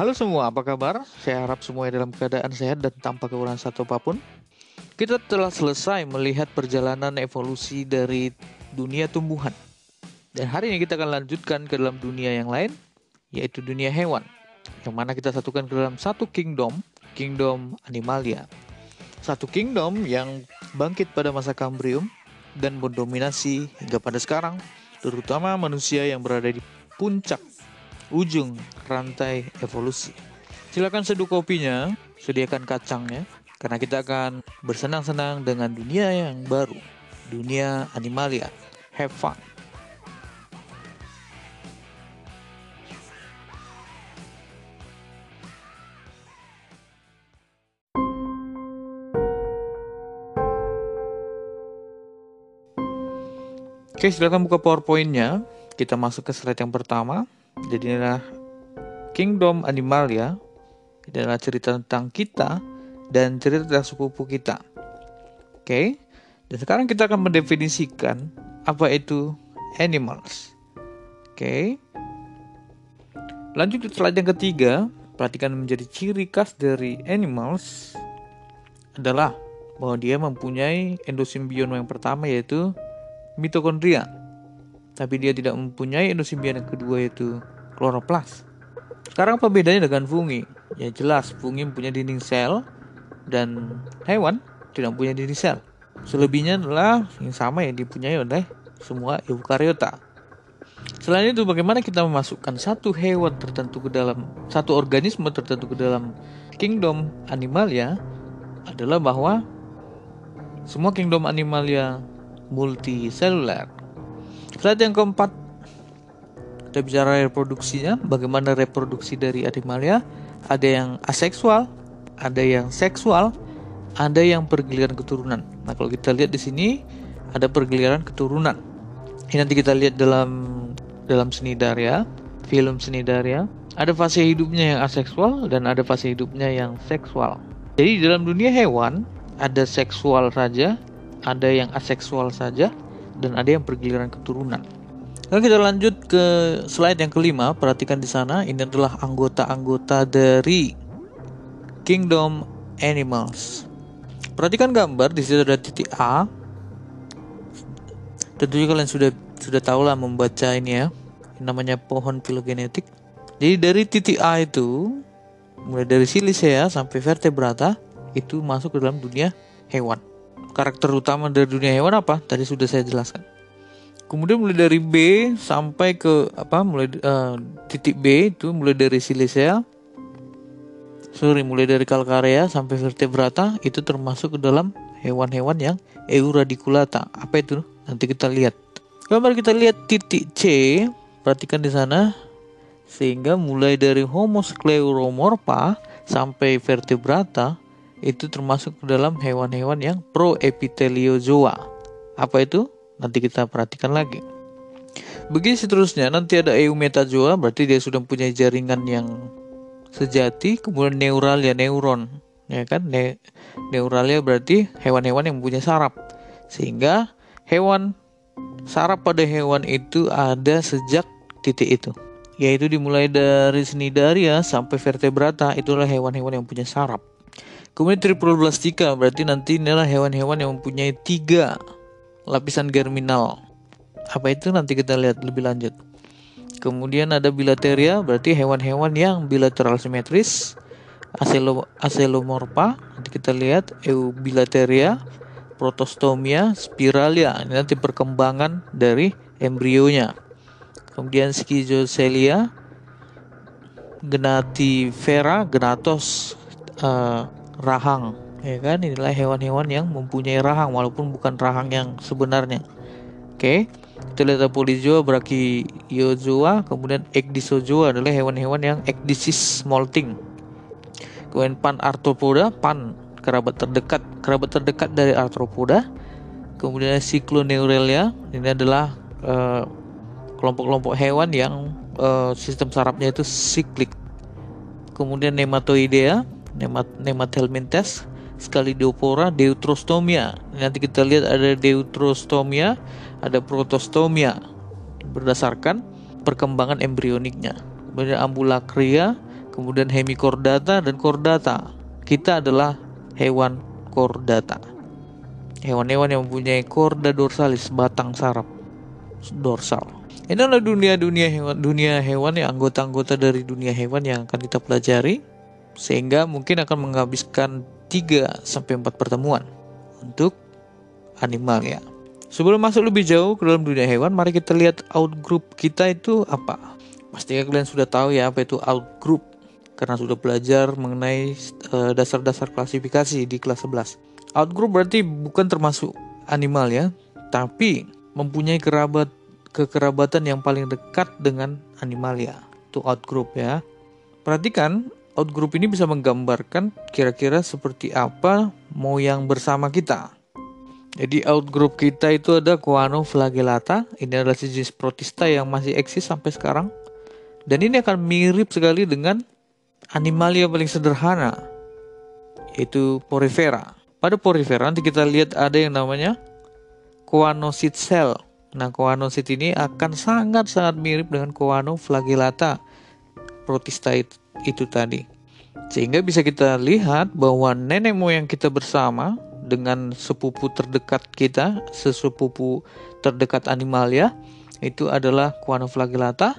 Halo semua, apa kabar? Saya harap semuanya dalam keadaan sehat dan tanpa kekurangan satu apa pun. Kita telah selesai melihat perjalanan evolusi dari dunia tumbuhan. Dan hari ini kita akan lanjutkan ke dalam dunia yang lain, yaitu dunia hewan. Yang mana kita satukan ke dalam satu kingdom, kingdom animalia. Satu kingdom yang bangkit pada masa Kambrium dan mendominasi hingga pada sekarang, terutama manusia yang berada di puncak ujung rantai evolusi. Silakan seduh kopinya, sediakan kacangnya, karena kita akan bersenang-senang dengan dunia yang baru, dunia animalia. Have fun! Oke, silakan buka PowerPoint-nya. Kita masuk ke slide yang pertama. Jadi inilah Kingdom Animalia. Ini adalah cerita tentang kita dan cerita tentang sepupu kita. Oke. Dan sekarang kita akan mendefinisikan apa itu animals. Oke. Lanjut ke slide yang ketiga. Perhatikan menjadi ciri khas dari animals adalah bahwa dia mempunyai endosimbion yang pertama yaitu mitokondria tapi dia tidak mempunyai endosimbion yang kedua yaitu kloroplas. Sekarang apa bedanya dengan fungi? Ya jelas, fungi mempunyai dinding sel dan hewan tidak mempunyai dinding sel. Selebihnya adalah yang sama yang dipunyai oleh semua eukariota. Selain itu, bagaimana kita memasukkan satu hewan tertentu ke dalam satu organisme tertentu ke dalam kingdom animalia adalah bahwa semua kingdom animalia multiseluler Slide yang keempat kita bicara reproduksinya, bagaimana reproduksi dari animalia. Ada yang aseksual, ada yang seksual, ada yang pergiliran keturunan. Nah, kalau kita lihat di sini ada pergiliran keturunan. Ini nanti kita lihat dalam dalam seni darya, film seni darya. Ada fase hidupnya yang aseksual dan ada fase hidupnya yang seksual. Jadi dalam dunia hewan ada seksual saja, ada yang aseksual saja, dan ada yang pergiliran keturunan. Lalu kita lanjut ke slide yang kelima. Perhatikan di sana, ini adalah anggota-anggota dari Kingdom Animals. Perhatikan gambar di situ ada titik A. Tentunya kalian sudah sudah tahu lah membaca ini ya. Ini namanya pohon filogenetik. Jadi dari titik A itu mulai dari silicea sampai vertebrata itu masuk ke dalam dunia hewan karakter utama dari dunia hewan apa? Tadi sudah saya jelaskan. Kemudian mulai dari B sampai ke apa? Mulai uh, titik B itu mulai dari silicea. Sorry, mulai dari kalkarea sampai vertebrata itu termasuk ke dalam hewan-hewan yang euradiculata. Apa itu? Nanti kita lihat. Gambar kita lihat titik C, perhatikan di sana. Sehingga mulai dari Homo scleromorpha sampai vertebrata itu termasuk dalam hewan-hewan yang proepiteliozoa. Apa itu? Nanti kita perhatikan lagi. Begitu seterusnya, nanti ada eumetazoa, berarti dia sudah punya jaringan yang sejati, kemudian neuralia, neuron, ya kan? Ne neuralia berarti hewan-hewan yang mempunyai saraf. Sehingga hewan saraf pada hewan itu ada sejak titik itu. Yaitu dimulai dari senidaria sampai vertebrata, itulah hewan-hewan yang punya saraf. Kemudian triploblastika berarti nanti inilah hewan-hewan yang mempunyai tiga lapisan germinal. Apa itu nanti kita lihat lebih lanjut. Kemudian ada bilateria berarti hewan-hewan yang bilateral simetris. Acelo, acelomorpha nanti kita lihat eubilateria, protostomia, spiralia. Ini nanti perkembangan dari embrionya. Kemudian schizocelia, genativera, genatos uh, rahang. Ya kan? Inilah hewan-hewan yang mempunyai rahang walaupun bukan rahang yang sebenarnya. Oke kita lihat polizoa brachiozoa kemudian ecdysozoa adalah hewan-hewan yang ecdysis molting. Kemudian pan arthropoda pan kerabat terdekat kerabat terdekat dari arthropoda. Kemudian cycloneurelia ini adalah kelompok kelompok-kelompok hewan yang uh, sistem sarafnya itu siklik. Kemudian nematoidea nemat nemathelminthes Scalidopora deuterostomia. Nanti kita lihat ada deuterostomia, ada protostomia berdasarkan perkembangan embrioniknya. Kemudian ambulacria, kemudian hemichordata dan chordata. Kita adalah hewan chordata. Hewan-hewan yang mempunyai chorda dorsalis, batang saraf dorsal. Ini adalah dunia-dunia hewan, dunia hewan yang anggota-anggota dari dunia hewan yang akan kita pelajari sehingga mungkin akan menghabiskan 3 sampai 4 pertemuan untuk animal ya. Sebelum masuk lebih jauh ke dalam dunia hewan, mari kita lihat outgroup kita itu apa. Pastinya kalian sudah tahu ya apa itu outgroup karena sudah belajar mengenai dasar dasar-dasar klasifikasi di kelas 11. Outgroup berarti bukan termasuk animal ya, tapi mempunyai kerabat kekerabatan yang paling dekat dengan animalia. Itu outgroup ya. Perhatikan outgroup ini bisa menggambarkan kira-kira seperti apa moyang bersama kita. Jadi outgroup kita itu ada Coanoflagellata. Ini adalah jenis protista yang masih eksis sampai sekarang. Dan ini akan mirip sekali dengan animalia paling sederhana, yaitu Porifera. Pada Porifera nanti kita lihat ada yang namanya Coanocyte cell. Nah, Coanocyte ini akan sangat-sangat mirip dengan Coanoflagellata protista itu, itu tadi. Sehingga bisa kita lihat bahwa nenek moyang kita bersama dengan sepupu terdekat kita, sesepupu terdekat animalia, itu adalah Quanoflagellata.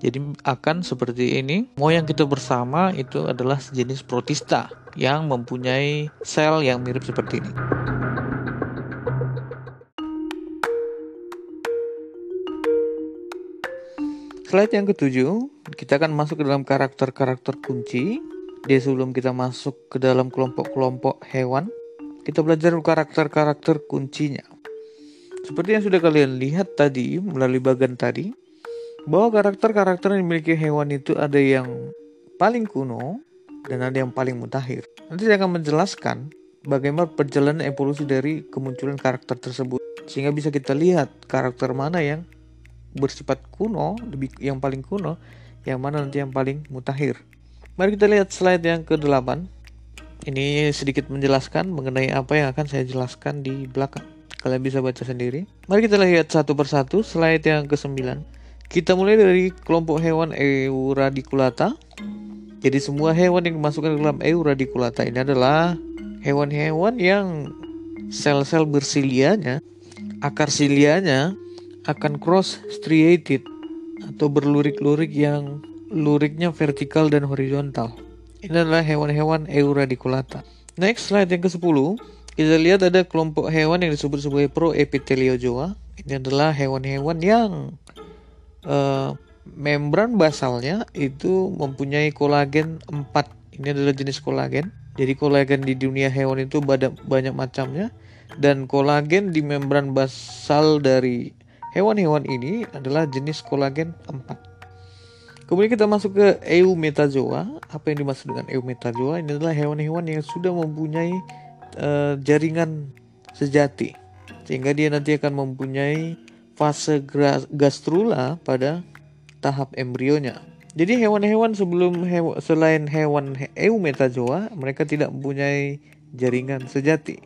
Jadi akan seperti ini. Moyang kita bersama itu adalah sejenis protista yang mempunyai sel yang mirip seperti ini. Slide yang ketujuh, kita akan masuk ke dalam karakter-karakter kunci. Dia sebelum kita masuk ke dalam kelompok-kelompok hewan, kita belajar karakter-karakter kuncinya. Seperti yang sudah kalian lihat tadi melalui bagian tadi, bahwa karakter-karakter yang dimiliki hewan itu ada yang paling kuno dan ada yang paling mutakhir. Nanti saya akan menjelaskan bagaimana perjalanan evolusi dari kemunculan karakter tersebut sehingga bisa kita lihat karakter mana yang bersifat kuno, lebih yang paling kuno, yang mana nanti yang paling mutakhir. Mari kita lihat slide yang ke-8. Ini sedikit menjelaskan mengenai apa yang akan saya jelaskan di belakang. Kalian bisa baca sendiri. Mari kita lihat satu persatu slide yang ke-9. Kita mulai dari kelompok hewan Euradiculata. Jadi semua hewan yang dimasukkan ke dalam Euradiculata ini adalah hewan-hewan yang sel-sel bersilianya, akar silianya akan cross striated atau berlurik-lurik yang luriknya vertikal dan horizontal. Ini adalah hewan-hewan Euradiculata. Next slide yang ke-10, kita lihat ada kelompok hewan yang disebut sebagai Proepitheliozoa. Ini adalah hewan-hewan yang uh, membran basalnya itu mempunyai kolagen 4. Ini adalah jenis kolagen. Jadi kolagen di dunia hewan itu banyak macamnya dan kolagen di membran basal dari hewan-hewan ini adalah jenis kolagen 4. Kemudian kita masuk ke Eumetazoa. Apa yang dimaksud dengan Eumetazoa? Ini adalah hewan-hewan yang sudah mempunyai uh, jaringan sejati. Sehingga dia nanti akan mempunyai fase gastrula pada tahap embrionya. Jadi hewan-hewan sebelum hewa, selain hewan Eumetazoa, mereka tidak mempunyai jaringan sejati.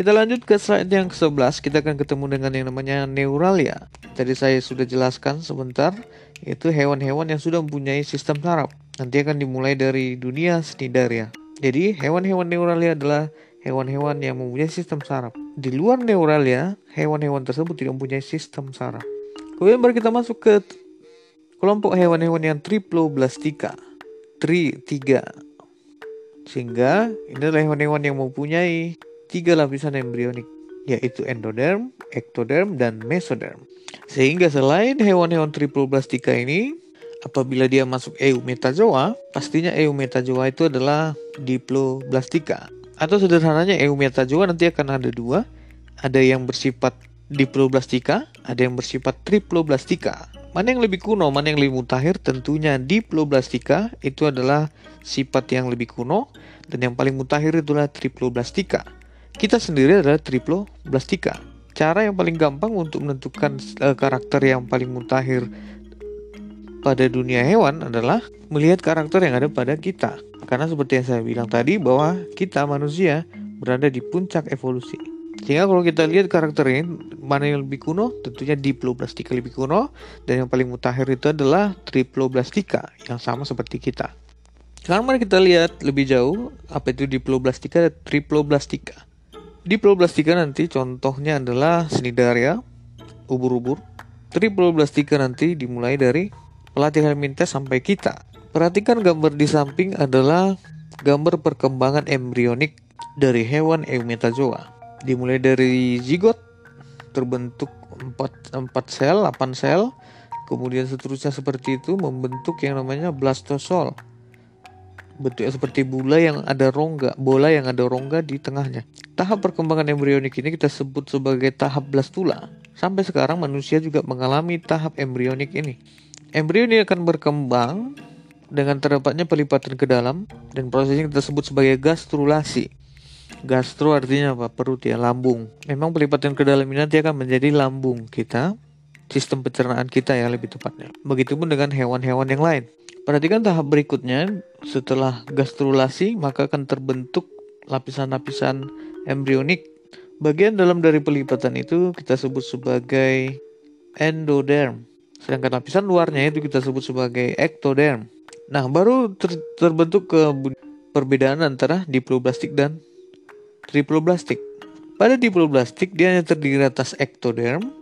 Kita lanjut ke slide yang ke-11, kita akan ketemu dengan yang namanya neuralia. Tadi saya sudah jelaskan sebentar, yaitu hewan-hewan yang sudah mempunyai sistem saraf. Nanti akan dimulai dari dunia snidaria. Jadi, hewan-hewan neuralia adalah hewan-hewan yang mempunyai sistem saraf. Di luar neuralia, hewan-hewan tersebut tidak mempunyai sistem saraf. Kemudian baru kita masuk ke kelompok hewan-hewan yang triploblastika. Tri, tiga. Sehingga ini adalah hewan-hewan yang mempunyai tiga lapisan embrionik, yaitu endoderm, ektoderm, dan mesoderm. Sehingga selain hewan-hewan triploblastika ini, apabila dia masuk eumetazoa, pastinya eumetazoa itu adalah diploblastika. Atau sederhananya eumetazoa nanti akan ada dua, ada yang bersifat diploblastika, ada yang bersifat triploblastika. Mana yang lebih kuno, mana yang lebih mutakhir? Tentunya diploblastika itu adalah sifat yang lebih kuno dan yang paling mutakhir itulah triploblastika. Kita sendiri adalah triploblastika. Cara yang paling gampang untuk menentukan uh, karakter yang paling mutakhir pada dunia hewan adalah melihat karakter yang ada pada kita. Karena seperti yang saya bilang tadi bahwa kita manusia berada di puncak evolusi. Sehingga kalau kita lihat karakter ini mana yang lebih kuno, tentunya diploblastika lebih kuno dan yang paling mutakhir itu adalah triploblastika yang sama seperti kita. Sekarang mari kita lihat lebih jauh apa itu diploblastika dan triploblastika. Diploblastika nanti contohnya adalah sinidaria, ubur-ubur. Triploblastika nanti dimulai dari pelatih helminthes sampai kita. Perhatikan gambar di samping adalah gambar perkembangan embrionik dari hewan eumetazoa. Dimulai dari zigot terbentuk 4, 4 sel, 8 sel, kemudian seterusnya seperti itu membentuk yang namanya blastosol bentuknya seperti bola yang ada rongga, bola yang ada rongga di tengahnya. Tahap perkembangan embrionik ini kita sebut sebagai tahap blastula. Sampai sekarang manusia juga mengalami tahap embrionik ini. Embrio ini akan berkembang dengan terdapatnya pelipatan ke dalam dan proses ini kita sebut sebagai gastrulasi. Gastro artinya apa? Perut ya, lambung. Memang pelipatan ke dalam ini nanti akan menjadi lambung kita, sistem pencernaan kita ya lebih tepatnya. Begitupun dengan hewan-hewan yang lain. Perhatikan tahap berikutnya, setelah gastrulasi maka akan terbentuk lapisan-lapisan embrionik. Bagian dalam dari pelipatan itu kita sebut sebagai endoderm. Sedangkan lapisan luarnya itu kita sebut sebagai ectoderm. Nah, baru ter terbentuk ke perbedaan antara diploblastik dan triploblastik. Pada diploblastik dia hanya terdiri atas ectoderm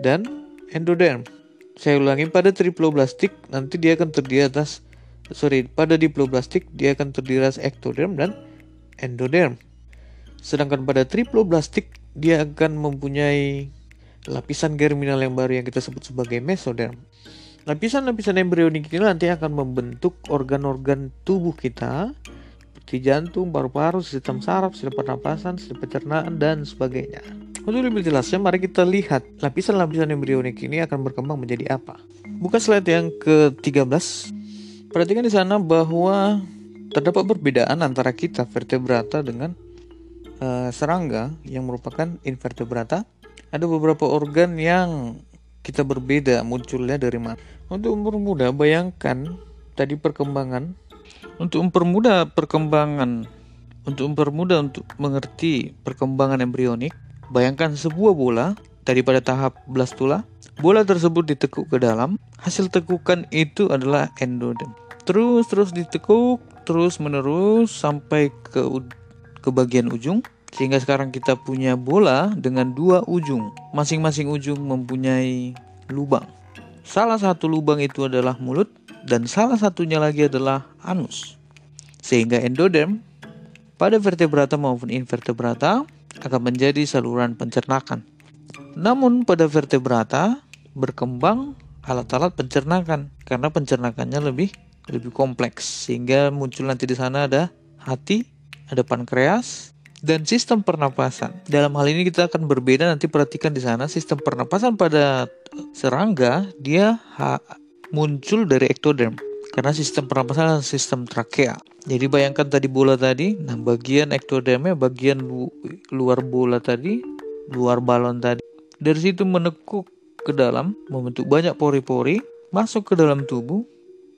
dan endoderm saya ulangi pada triploblastik nanti dia akan terdiri atas sorry pada diploblastik dia akan terdiri atas ectoderm dan endoderm sedangkan pada triploblastik dia akan mempunyai lapisan germinal yang baru yang kita sebut sebagai mesoderm lapisan-lapisan embrionik ini nanti akan membentuk organ-organ tubuh kita seperti jantung, paru-paru, sistem saraf, sistem pernapasan, sistem pencernaan dan sebagainya. Untuk lebih jelasnya, mari kita lihat lapisan-lapisan embrionik ini akan berkembang menjadi apa. Buka slide yang ke-13. Perhatikan di sana bahwa terdapat perbedaan antara kita vertebrata dengan uh, serangga yang merupakan invertebrata. Ada beberapa organ yang kita berbeda munculnya dari mana. Untuk mempermudah, bayangkan tadi perkembangan. Untuk mempermudah perkembangan, untuk mempermudah untuk mengerti perkembangan embrionik, Bayangkan sebuah bola daripada tahap blastula. Bola tersebut ditekuk ke dalam. Hasil tekukan itu adalah endoderm. Terus terus ditekuk terus menerus sampai ke ke bagian ujung sehingga sekarang kita punya bola dengan dua ujung. Masing-masing ujung mempunyai lubang. Salah satu lubang itu adalah mulut dan salah satunya lagi adalah anus. Sehingga endoderm pada vertebrata maupun invertebrata akan menjadi saluran pencernakan. Namun pada vertebrata berkembang alat-alat pencernakan karena pencernakannya lebih lebih kompleks sehingga muncul nanti di sana ada hati, ada pankreas dan sistem pernapasan. Dalam hal ini kita akan berbeda nanti perhatikan di sana sistem pernapasan pada serangga dia muncul dari ektoderm karena sistem pernapasan adalah sistem trakea. Jadi bayangkan tadi bola tadi, nah bagian ektodermnya bagian lu, luar bola tadi, luar balon tadi. Dari situ menekuk ke dalam, membentuk banyak pori-pori, masuk ke dalam tubuh,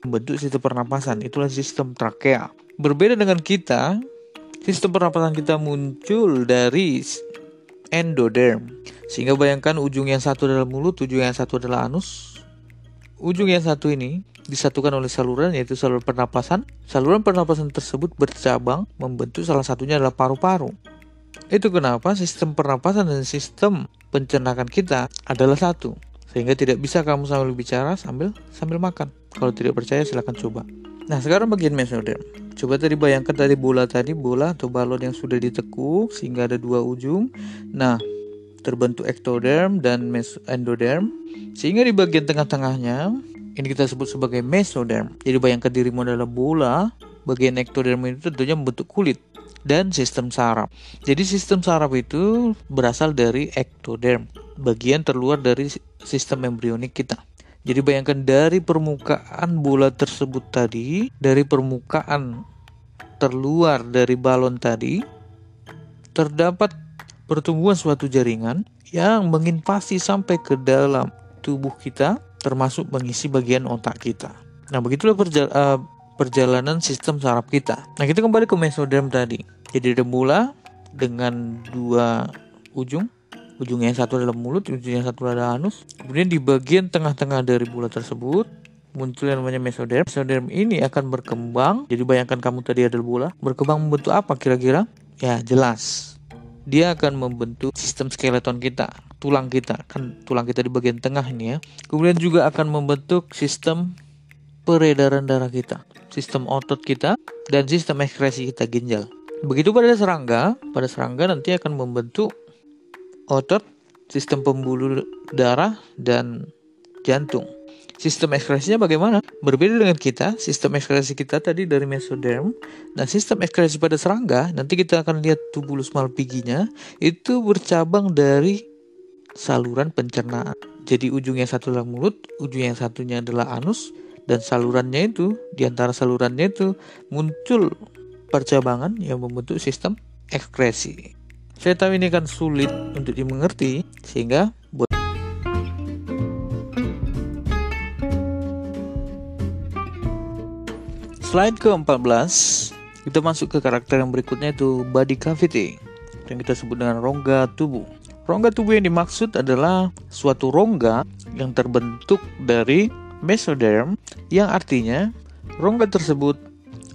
membentuk sistem pernapasan. Itulah sistem trakea. Berbeda dengan kita, sistem pernapasan kita muncul dari endoderm. Sehingga bayangkan ujung yang satu adalah mulut, ujung yang satu adalah anus. Ujung yang satu ini disatukan oleh saluran yaitu saluran pernapasan. Saluran pernapasan tersebut bercabang membentuk salah satunya adalah paru-paru. Itu kenapa sistem pernapasan dan sistem pencernaan kita adalah satu. Sehingga tidak bisa kamu sambil bicara sambil sambil makan. Kalau tidak percaya silahkan coba. Nah sekarang bagian mesoderm. Coba tadi bayangkan tadi bola tadi bola atau balon yang sudah ditekuk sehingga ada dua ujung. Nah terbentuk ektoderm dan endoderm sehingga di bagian tengah-tengahnya ini kita sebut sebagai mesoderm. Jadi bayangkan dirimu adalah bola, bagian ektoderm itu tentunya membentuk kulit dan sistem saraf. Jadi sistem saraf itu berasal dari ektoderm, bagian terluar dari sistem embrionik kita. Jadi bayangkan dari permukaan bola tersebut tadi, dari permukaan terluar dari balon tadi, terdapat pertumbuhan suatu jaringan yang menginvasi sampai ke dalam tubuh kita termasuk mengisi bagian otak kita. Nah, begitulah perjal uh, perjalanan sistem saraf kita. Nah, kita kembali ke mesoderm tadi. Jadi bola dengan dua ujung. Ujung yang satu adalah mulut, ujung yang satu adalah anus. Kemudian di bagian tengah-tengah dari bola tersebut muncul yang namanya mesoderm. Mesoderm ini akan berkembang. Jadi bayangkan kamu tadi ada bola, berkembang membentuk apa kira-kira? Ya, jelas. Dia akan membentuk sistem skeleton kita, tulang kita. Kan tulang kita di bagian tengah ini ya. Kemudian juga akan membentuk sistem peredaran darah kita, sistem otot kita, dan sistem ekskresi kita ginjal. Begitu pada serangga, pada serangga nanti akan membentuk otot, sistem pembuluh darah, dan jantung. Sistem ekskresinya bagaimana? Berbeda dengan kita, sistem ekskresi kita tadi dari mesoderm. Nah, sistem ekskresi pada serangga, nanti kita akan lihat tubulus malpighinya, itu bercabang dari saluran pencernaan. Jadi ujungnya satu adalah mulut, ujung yang satunya adalah anus, dan salurannya itu, di antara salurannya itu muncul percabangan yang membentuk sistem ekskresi. Saya tahu ini kan sulit untuk dimengerti, sehingga Slide ke-14, kita masuk ke karakter yang berikutnya itu body cavity, yang kita sebut dengan rongga tubuh. Rongga tubuh yang dimaksud adalah suatu rongga yang terbentuk dari mesoderm, yang artinya rongga tersebut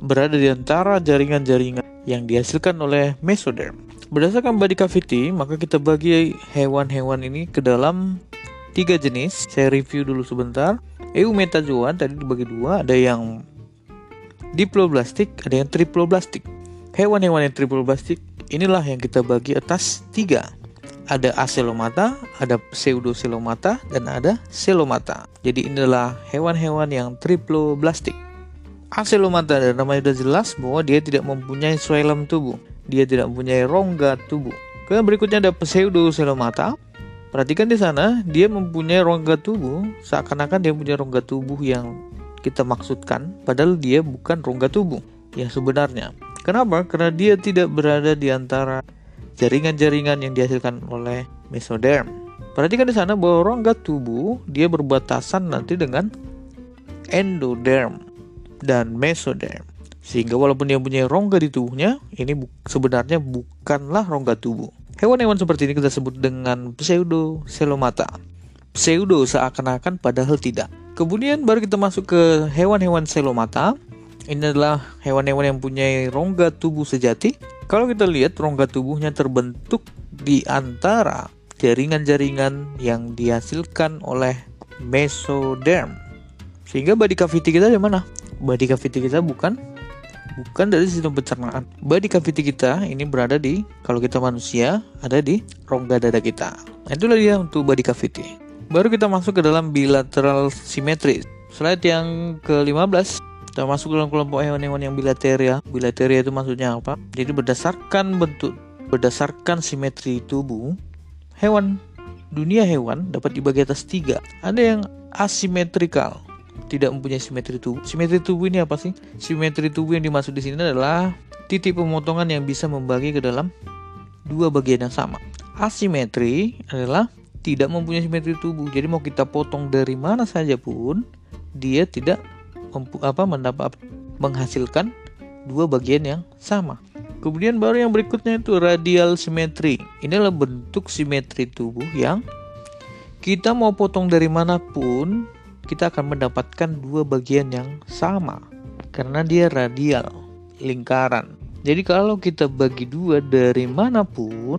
berada di antara jaringan-jaringan yang dihasilkan oleh mesoderm. Berdasarkan body cavity, maka kita bagi hewan-hewan ini ke dalam tiga jenis. Saya review dulu sebentar. Eumetazoan tadi dibagi dua, ada yang diploblastik, ada yang triploblastik. Hewan-hewan yang triploblastik inilah yang kita bagi atas tiga. Ada aselomata, ada pseudoselomata, dan ada selomata. Jadi inilah hewan-hewan yang triploblastik. Aselomata dan namanya sudah jelas bahwa dia tidak mempunyai xylem tubuh. Dia tidak mempunyai rongga tubuh. Kemudian berikutnya ada pseudoselomata. Perhatikan di sana, dia mempunyai rongga tubuh seakan-akan dia punya rongga tubuh yang kita maksudkan, padahal dia bukan rongga tubuh yang sebenarnya. Kenapa? Karena dia tidak berada di antara jaringan-jaringan yang dihasilkan oleh mesoderm. Perhatikan di sana bahwa rongga tubuh dia berbatasan nanti dengan endoderm dan mesoderm. Sehingga walaupun dia punya rongga di tubuhnya, ini bu sebenarnya bukanlah rongga tubuh. Hewan-hewan seperti ini kita sebut dengan pseudo selomata. Pseudo seakan-akan padahal tidak. Kemudian baru kita masuk ke hewan-hewan selomata. Ini adalah hewan-hewan yang punya rongga tubuh sejati. Kalau kita lihat rongga tubuhnya terbentuk di antara jaringan-jaringan yang dihasilkan oleh mesoderm. Sehingga body cavity kita di mana? Body cavity kita bukan bukan dari sistem pencernaan. Body cavity kita ini berada di kalau kita manusia ada di rongga dada kita. Itulah dia untuk body cavity. Baru kita masuk ke dalam bilateral simetri. Slide yang ke-15 kita masuk dalam kelompok hewan-hewan yang bilateria. Bilateria itu maksudnya apa? Jadi berdasarkan bentuk, berdasarkan simetri tubuh, hewan dunia hewan dapat dibagi atas tiga. Ada yang asimetrikal, tidak mempunyai simetri tubuh. Simetri tubuh ini apa sih? Simetri tubuh yang dimaksud di sini adalah titik pemotongan yang bisa membagi ke dalam dua bagian yang sama. Asimetri adalah tidak mempunyai simetri tubuh. Jadi mau kita potong dari mana saja pun dia tidak apa mendapat menghasilkan dua bagian yang sama. Kemudian baru yang berikutnya itu radial simetri. Ini adalah bentuk simetri tubuh yang kita mau potong dari mana pun kita akan mendapatkan dua bagian yang sama karena dia radial, lingkaran. Jadi kalau kita bagi dua dari mana pun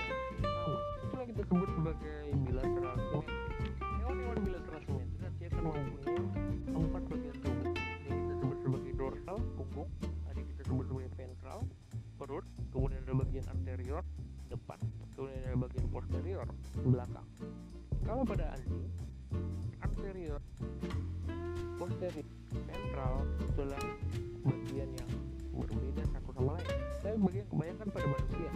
belakang. Kalau pada anjing anterior posterior ventral adalah bagian yang berbeda satu sama lain. Tapi bagian kebanyakan pada manusia.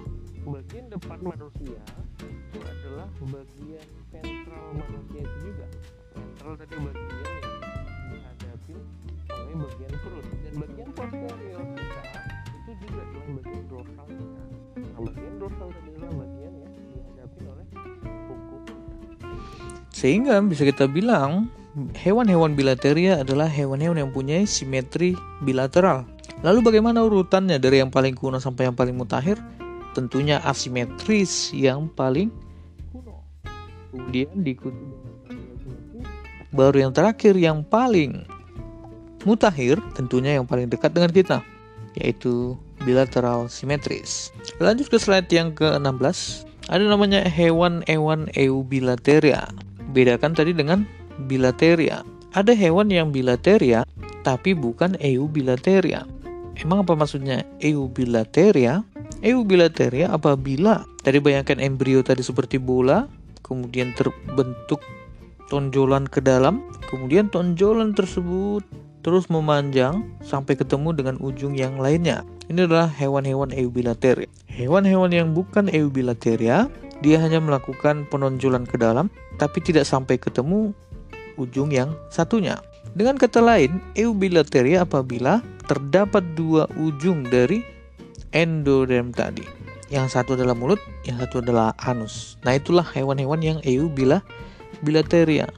Bagian depan manusia itu adalah bagian ventral manusia itu juga. Ventral tadi bagian yang dihadapi oleh bagian perut. Dan bagian posterior kita itu juga adalah bagian dorsal kita. Nah bagian dorsal tadi sehingga bisa kita bilang hewan-hewan bilateria adalah hewan-hewan yang punya simetri bilateral. Lalu bagaimana urutannya dari yang paling kuno sampai yang paling mutakhir? Tentunya asimetris yang paling kuno. Kemudian diikuti baru yang terakhir yang paling mutakhir tentunya yang paling dekat dengan kita yaitu bilateral simetris. Lanjut ke slide yang ke-16. Ada namanya hewan-hewan eubilateria. Bedakan tadi dengan bilateria. Ada hewan yang bilateria tapi bukan eubilateria. Emang apa maksudnya eubilateria? Eubilateria apabila tadi bayangkan embrio tadi seperti bola, kemudian terbentuk tonjolan ke dalam, kemudian tonjolan tersebut terus memanjang sampai ketemu dengan ujung yang lainnya. Ini adalah hewan-hewan eubilateria. Hewan-hewan yang bukan eubilateria, dia hanya melakukan penonjolan ke dalam, tapi tidak sampai ketemu ujung yang satunya. Dengan kata lain, eubilateria apabila terdapat dua ujung dari endoderm tadi. Yang satu adalah mulut, yang satu adalah anus. Nah, itulah hewan-hewan yang eubilateria.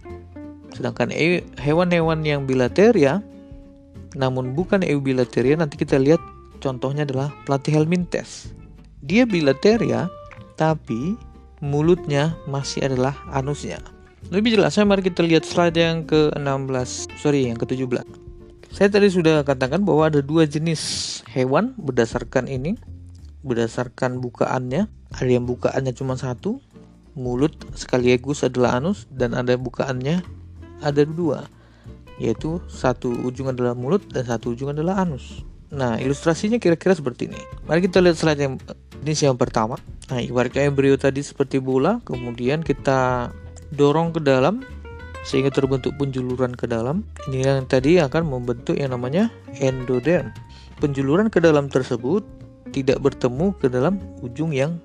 Sedangkan hewan-hewan yang bilateria namun bukan eubilateria nanti kita lihat contohnya adalah platyhelminthes. Dia bilateria tapi mulutnya masih adalah anusnya. Lebih jelasnya mari kita lihat slide yang ke-16, sorry yang ke-17. Saya tadi sudah katakan bahwa ada dua jenis hewan berdasarkan ini, berdasarkan bukaannya. Ada yang bukaannya cuma satu, mulut sekaligus adalah anus, dan ada bukaannya ada dua, yaitu satu ujung adalah mulut dan satu ujung adalah anus. Nah, ilustrasinya kira-kira seperti ini. Mari kita lihat slide yang ini yang pertama. Nah, ibaratnya embrio tadi seperti bola, kemudian kita dorong ke dalam sehingga terbentuk penjuluran ke dalam. Ini yang tadi akan membentuk yang namanya endoderm. Penjuluran ke dalam tersebut tidak bertemu ke dalam ujung yang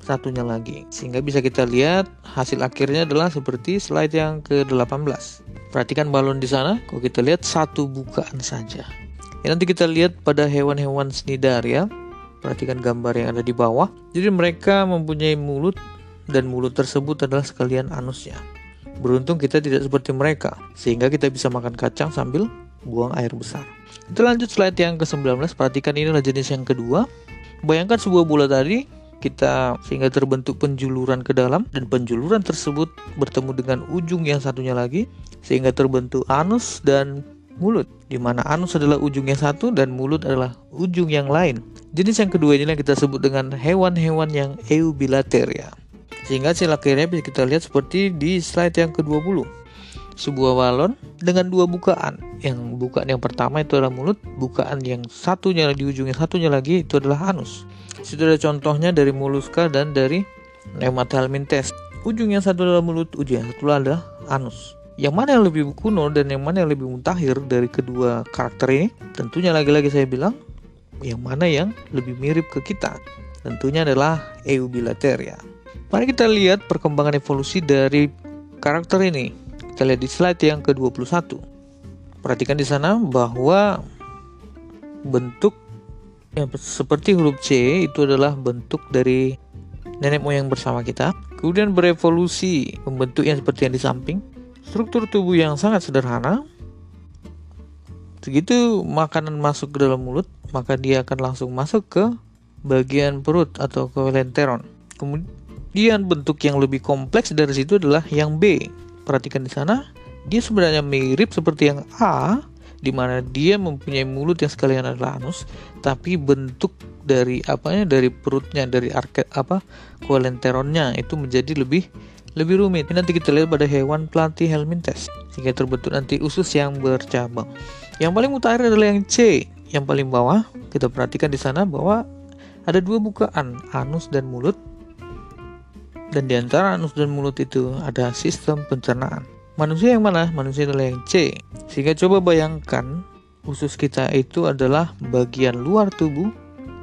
satunya lagi. Sehingga bisa kita lihat hasil akhirnya adalah seperti slide yang ke-18. Perhatikan balon di sana, kalau kita lihat satu bukaan saja. Ya, nanti kita lihat pada hewan-hewan ya. Perhatikan gambar yang ada di bawah. Jadi mereka mempunyai mulut dan mulut tersebut adalah sekalian anusnya. Beruntung kita tidak seperti mereka, sehingga kita bisa makan kacang sambil buang air besar. Kita lanjut slide yang ke-19, perhatikan ini adalah jenis yang kedua. Bayangkan sebuah bola tadi, kita sehingga terbentuk penjuluran ke dalam dan penjuluran tersebut bertemu dengan ujung yang satunya lagi sehingga terbentuk anus dan mulut di mana anus adalah ujung yang satu dan mulut adalah ujung yang lain. Jenis yang kedua ini yang kita sebut dengan hewan-hewan yang eubilateria. Sehingga hasil akhirnya bisa kita lihat seperti di slide yang ke-20. Sebuah balon dengan dua bukaan. Yang bukaan yang pertama itu adalah mulut, bukaan yang satunya di ujungnya satunya lagi itu adalah anus. Situ ada contohnya dari moluska dan dari Nemathelminthes. Ujung yang satu adalah mulut, ujung yang satu adalah anus. Yang mana yang lebih kuno dan yang mana yang lebih mutakhir dari kedua karakter ini? Tentunya lagi-lagi saya bilang yang mana yang lebih mirip ke kita. Tentunya adalah Eubilateria. Mari kita lihat perkembangan evolusi dari karakter ini. Kita lihat di slide yang ke-21. Perhatikan di sana bahwa bentuk yang seperti huruf C itu adalah bentuk dari nenek moyang bersama kita. Kemudian berevolusi membentuk yang seperti yang di samping. Struktur tubuh yang sangat sederhana. Begitu makanan masuk ke dalam mulut, maka dia akan langsung masuk ke bagian perut atau ke lenteron. Kemudian bentuk yang lebih kompleks dari situ adalah yang B. Perhatikan di sana, dia sebenarnya mirip seperti yang A, di mana dia mempunyai mulut yang sekalian adalah anus, tapi bentuk dari apanya dari perutnya dari arket apa koalenteronnya itu menjadi lebih lebih rumit. Ini nanti kita lihat pada hewan pelatih helminthes sehingga terbentuk nanti usus yang bercabang. Yang paling utara adalah yang C, yang paling bawah. Kita perhatikan di sana bahwa ada dua bukaan, anus dan mulut dan di antara anus dan mulut itu ada sistem pencernaan. Manusia yang mana? Manusia adalah yang C. Sehingga coba bayangkan usus kita itu adalah bagian luar tubuh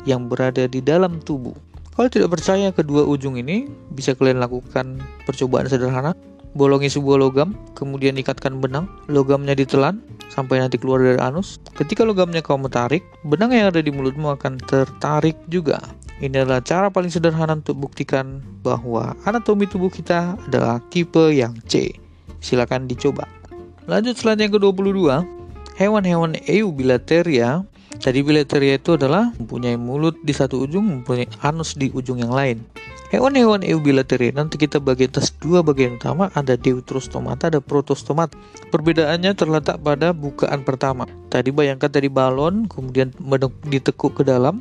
yang berada di dalam tubuh. Kalau tidak percaya kedua ujung ini, bisa kalian lakukan percobaan sederhana. Bolongi sebuah logam, kemudian ikatkan benang, logamnya ditelan, sampai nanti keluar dari anus. Ketika logamnya kamu tarik, benang yang ada di mulutmu akan tertarik juga. Ini adalah cara paling sederhana untuk buktikan bahwa anatomi tubuh kita adalah tipe yang C. Silakan dicoba. Lanjut yang ke-22. Hewan-hewan eubilateria Tadi bilateria itu adalah mempunyai mulut di satu ujung, mempunyai anus di ujung yang lain. Hewan-hewan eubilateria nanti kita bagi atas dua bagian utama, ada deuterostomata, ada protostomata. Perbedaannya terletak pada bukaan pertama. Tadi bayangkan tadi balon, kemudian ditekuk ke dalam.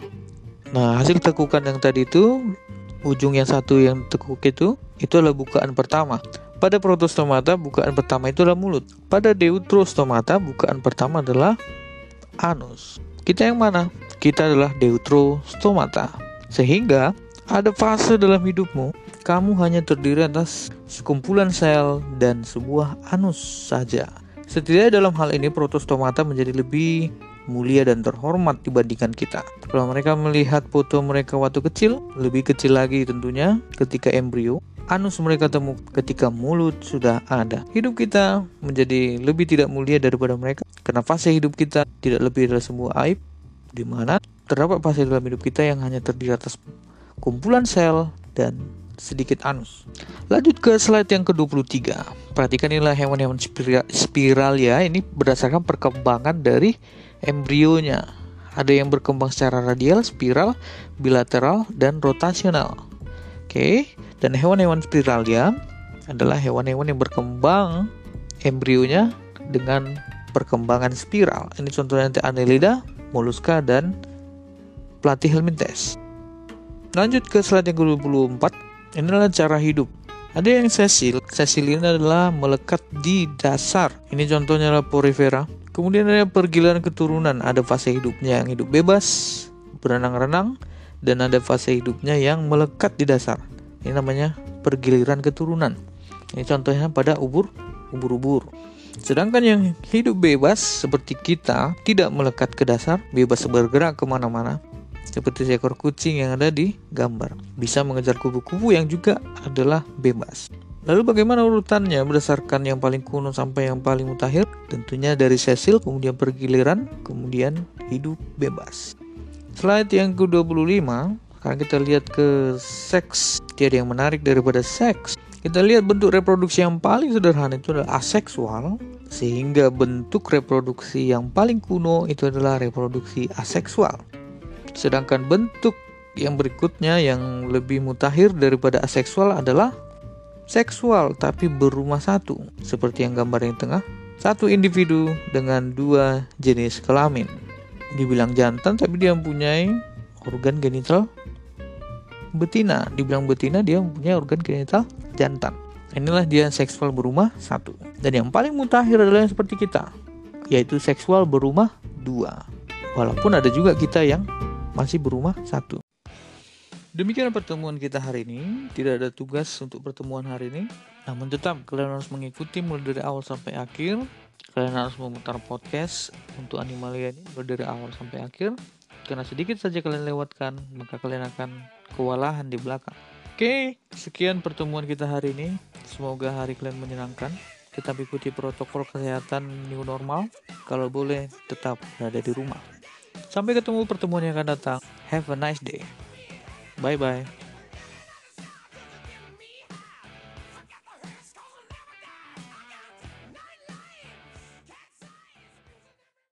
Nah, hasil tekukan yang tadi itu, ujung yang satu yang tekuk itu, itu adalah bukaan pertama. Pada protostomata, bukaan pertama itu adalah mulut. Pada deuterostomata, bukaan pertama adalah anus. Kita yang mana? Kita adalah deuterostomata. Sehingga ada fase dalam hidupmu, kamu hanya terdiri atas sekumpulan sel dan sebuah anus saja. Setidaknya dalam hal ini protostomata menjadi lebih mulia dan terhormat dibandingkan kita. Kalau mereka melihat foto mereka waktu kecil, lebih kecil lagi tentunya ketika embrio, anus mereka temu ketika mulut sudah ada. Hidup kita menjadi lebih tidak mulia daripada mereka karena fase hidup kita tidak lebih dari sebuah aib di mana terdapat fase dalam hidup kita yang hanya terdiri atas kumpulan sel, dan sedikit anus. Lanjut ke slide yang ke-23. Perhatikan inilah hewan-hewan spiral ya. Ini berdasarkan perkembangan dari embrionya. Ada yang berkembang secara radial, spiral, bilateral, dan rotasional. Oke, dan hewan-hewan spiral ya adalah hewan-hewan yang berkembang embrionya dengan perkembangan spiral. Ini contohnya nanti Annelida, Mollusca, dan Platyhelminthes. Lanjut ke slide yang ke-24. Inilah cara hidup. Ada yang sesil. Sesil ini adalah melekat di dasar. Ini contohnya adalah porifera. Kemudian ada pergiliran keturunan. Ada fase hidupnya yang hidup bebas, berenang-renang, dan ada fase hidupnya yang melekat di dasar. Ini namanya pergiliran keturunan. Ini contohnya pada ubur ubur-ubur. Sedangkan yang hidup bebas seperti kita tidak melekat ke dasar, bebas bergerak ke mana-mana, seperti seekor kucing yang ada di gambar. Bisa mengejar kubu-kubu yang juga adalah bebas. Lalu bagaimana urutannya berdasarkan yang paling kuno sampai yang paling mutakhir? Tentunya dari sesil, kemudian pergiliran, kemudian hidup bebas. Slide yang ke-25, sekarang kita lihat ke seks. Tiada yang menarik daripada seks. Kita lihat bentuk reproduksi yang paling sederhana itu adalah aseksual, sehingga bentuk reproduksi yang paling kuno itu adalah reproduksi aseksual. Sedangkan bentuk yang berikutnya yang lebih mutakhir daripada aseksual adalah seksual tapi berumah satu seperti yang gambar yang tengah satu individu dengan dua jenis kelamin dibilang jantan tapi dia mempunyai organ genital betina dibilang betina dia mempunyai organ genital jantan inilah dia seksual berumah satu dan yang paling mutakhir adalah yang seperti kita yaitu seksual berumah dua walaupun ada juga kita yang masih berumah satu. Demikian pertemuan kita hari ini. Tidak ada tugas untuk pertemuan hari ini. Namun tetap kalian harus mengikuti mulai dari awal sampai akhir. Kalian harus memutar podcast untuk animalia ini mulai dari awal sampai akhir. Karena sedikit saja kalian lewatkan, maka kalian akan kewalahan di belakang. Oke, sekian pertemuan kita hari ini. Semoga hari kalian menyenangkan. Tetap ikuti protokol kesehatan new normal. Kalau boleh, tetap berada di rumah. Sampai ketemu pertemuan yang akan datang. Have a nice day. Bye bye.